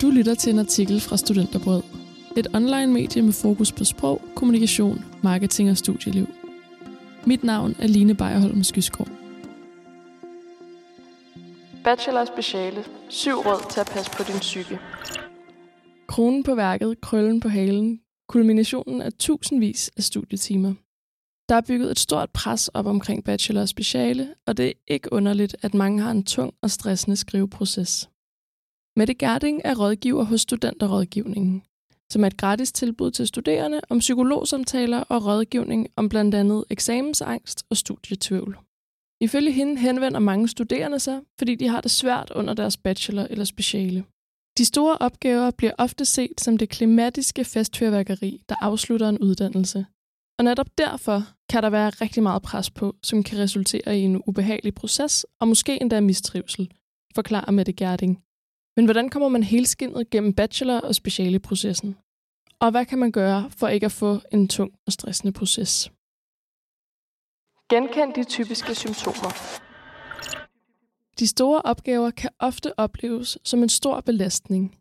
Du lytter til en artikel fra Studenterbrød. Et online medie med fokus på sprog, kommunikation, marketing og studieliv. Mit navn er Line Bejerholm Skyskov. Bachelor speciale. Syv råd til at passe på din psyke. Kronen på værket, krøllen på halen, kulminationen af tusindvis af studietimer. Der er bygget et stort pres op omkring bachelor og speciale, og det er ikke underligt, at mange har en tung og stressende skriveproces. Mette Gerding er rådgiver hos Studenterrådgivningen, som er et gratis tilbud til studerende om psykologsamtaler og rådgivning om blandt andet eksamensangst og studietvivl. Ifølge hende henvender mange studerende sig, fordi de har det svært under deres bachelor eller speciale. De store opgaver bliver ofte set som det klimatiske festfyrværkeri, der afslutter en uddannelse. Og netop derfor kan der være rigtig meget pres på, som kan resultere i en ubehagelig proces og måske endda mistrivsel, forklarer Mette Gerding. Men hvordan kommer man helskindet gennem bachelor- og specialeprocessen? Og hvad kan man gøre for ikke at få en tung og stressende proces? Genkend de typiske symptomer. De store opgaver kan ofte opleves som en stor belastning.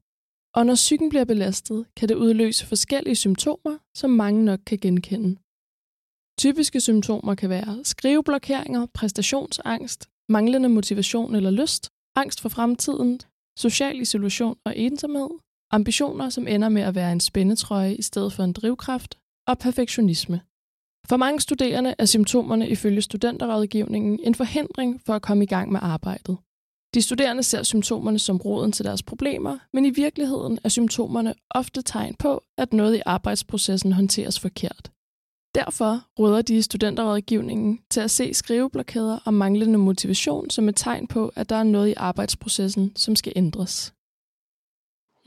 Og når psyken bliver belastet, kan det udløse forskellige symptomer, som mange nok kan genkende. Typiske symptomer kan være skriveblokeringer, præstationsangst, manglende motivation eller lyst, angst for fremtiden, social isolation og ensomhed, ambitioner, som ender med at være en spændetrøje i stedet for en drivkraft, og perfektionisme. For mange studerende er symptomerne ifølge studenterrådgivningen en forhindring for at komme i gang med arbejdet. De studerende ser symptomerne som roden til deres problemer, men i virkeligheden er symptomerne ofte tegn på, at noget i arbejdsprocessen håndteres forkert. Derfor råder de studenterrådgivningen til at se skriveblokader og manglende motivation som et tegn på, at der er noget i arbejdsprocessen, som skal ændres.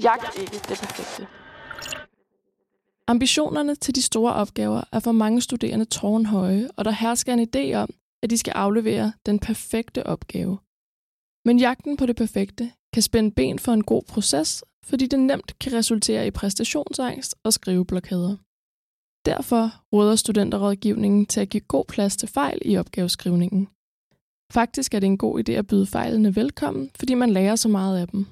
Jagt ikke det perfekte. Ambitionerne til de store opgaver er for mange studerende tårnhøje, og der hersker en idé om, at de skal aflevere den perfekte opgave. Men jagten på det perfekte kan spænde ben for en god proces, fordi det nemt kan resultere i præstationsangst og skriveblokader. Derfor råder studenterrådgivningen til at give god plads til fejl i opgaveskrivningen. Faktisk er det en god idé at byde fejlene velkommen, fordi man lærer så meget af dem.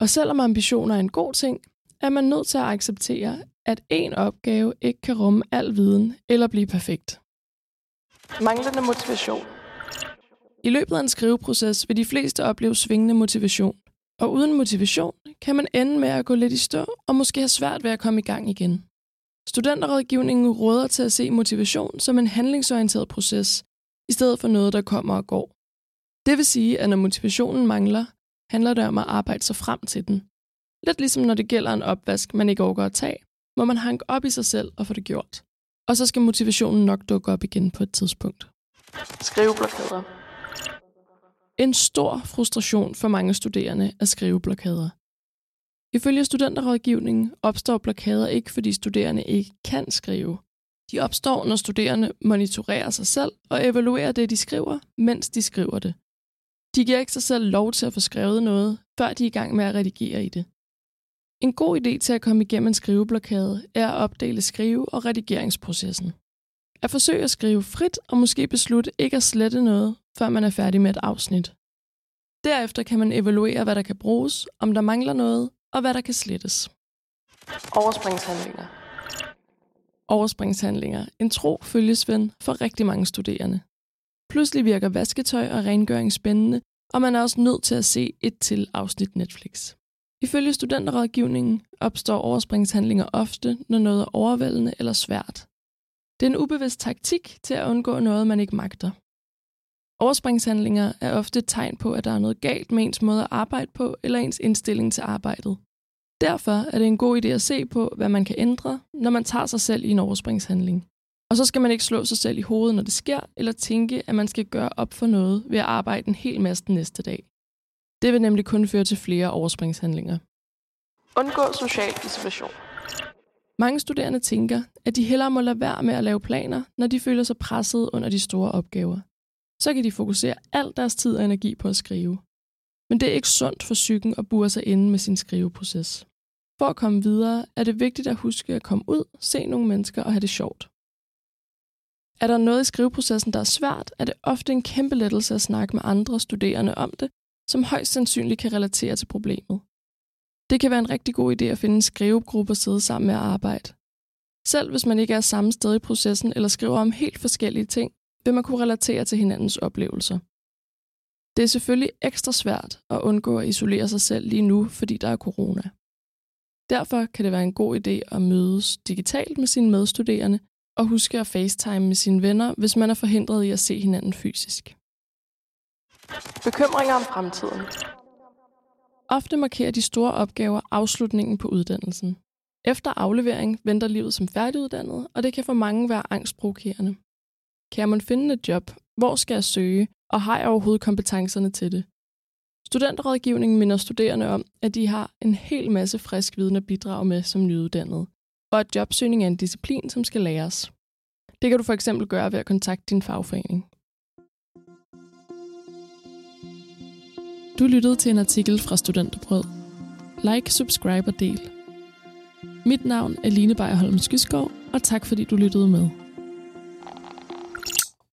Og selvom ambitioner er en god ting, er man nødt til at acceptere, at en opgave ikke kan rumme al viden eller blive perfekt. Manglende motivation. I løbet af en skriveproces vil de fleste opleve svingende motivation, og uden motivation kan man ende med at gå lidt i stå og måske have svært ved at komme i gang igen. Studenterrådgivningen råder til at se motivation som en handlingsorienteret proces, i stedet for noget, der kommer og går. Det vil sige, at når motivationen mangler, handler det om at arbejde sig frem til den. Lidt ligesom når det gælder en opvask, man ikke overgår at tage, må man hanke op i sig selv og få det gjort. Og så skal motivationen nok dukke op igen på et tidspunkt. Skriveblokader. En stor frustration for mange studerende er skriveblokader. Ifølge studenterrådgivningen opstår blokader ikke, fordi studerende ikke kan skrive. De opstår, når studerende monitorerer sig selv og evaluerer det, de skriver, mens de skriver det. De giver ikke sig selv lov til at få skrevet noget, før de er i gang med at redigere i det. En god idé til at komme igennem en skriveblokade er at opdele skrive- og redigeringsprocessen. At forsøge at skrive frit og måske beslutte ikke at slette noget, før man er færdig med et afsnit. Derefter kan man evaluere, hvad der kan bruges, om der mangler noget, og hvad der kan slettes. Overspringshandlinger. Overspringshandlinger. En tro følgesven for rigtig mange studerende. Pludselig virker vasketøj og rengøring spændende, og man er også nødt til at se et til afsnit Netflix. Ifølge studenterrådgivningen opstår overspringshandlinger ofte, når noget er overvældende eller svært. Det er en ubevidst taktik til at undgå noget, man ikke magter. Overspringshandlinger er ofte et tegn på, at der er noget galt med ens måde at arbejde på eller ens indstilling til arbejdet. Derfor er det en god idé at se på, hvad man kan ændre, når man tager sig selv i en overspringshandling. Og så skal man ikke slå sig selv i hovedet, når det sker, eller tænke, at man skal gøre op for noget ved at arbejde en hel masse den næste dag. Det vil nemlig kun føre til flere overspringshandlinger. Undgå social isolation. Mange studerende tænker, at de hellere må lade være med at lave planer, når de føler sig presset under de store opgaver. Så kan de fokusere al deres tid og energi på at skrive. Men det er ikke sundt for psyken at bure sig inde med sin skriveproces. For at komme videre er det vigtigt at huske at komme ud, se nogle mennesker og have det sjovt. Er der noget i skriveprocessen, der er svært, er det ofte en kæmpe lettelse at snakke med andre studerende om det, som højst sandsynligt kan relatere til problemet. Det kan være en rigtig god idé at finde en skrivegruppe og sidde sammen med at arbejde. Selv hvis man ikke er samme sted i processen eller skriver om helt forskellige ting, vil man kunne relatere til hinandens oplevelser. Det er selvfølgelig ekstra svært at undgå at isolere sig selv lige nu, fordi der er corona. Derfor kan det være en god idé at mødes digitalt med sine medstuderende og huske at facetime med sine venner, hvis man er forhindret i at se hinanden fysisk. Bekymringer om fremtiden. Ofte markerer de store opgaver afslutningen på uddannelsen. Efter aflevering venter livet som færdiguddannet, og det kan for mange være angstprovokerende. Kan man finde et job? Hvor skal jeg søge? Og har jeg overhovedet kompetencerne til det? Studentrådgivningen minder studerende om, at de har en hel masse frisk viden at bidrage med som nyuddannede, og at jobsøgning er en disciplin, som skal læres. Det kan du for eksempel gøre ved at kontakte din fagforening. Du lyttede til en artikel fra Studenterbrød. Like, subscribe og del. Mit navn er Line Bejerholm Skyskov, og tak fordi du lyttede med.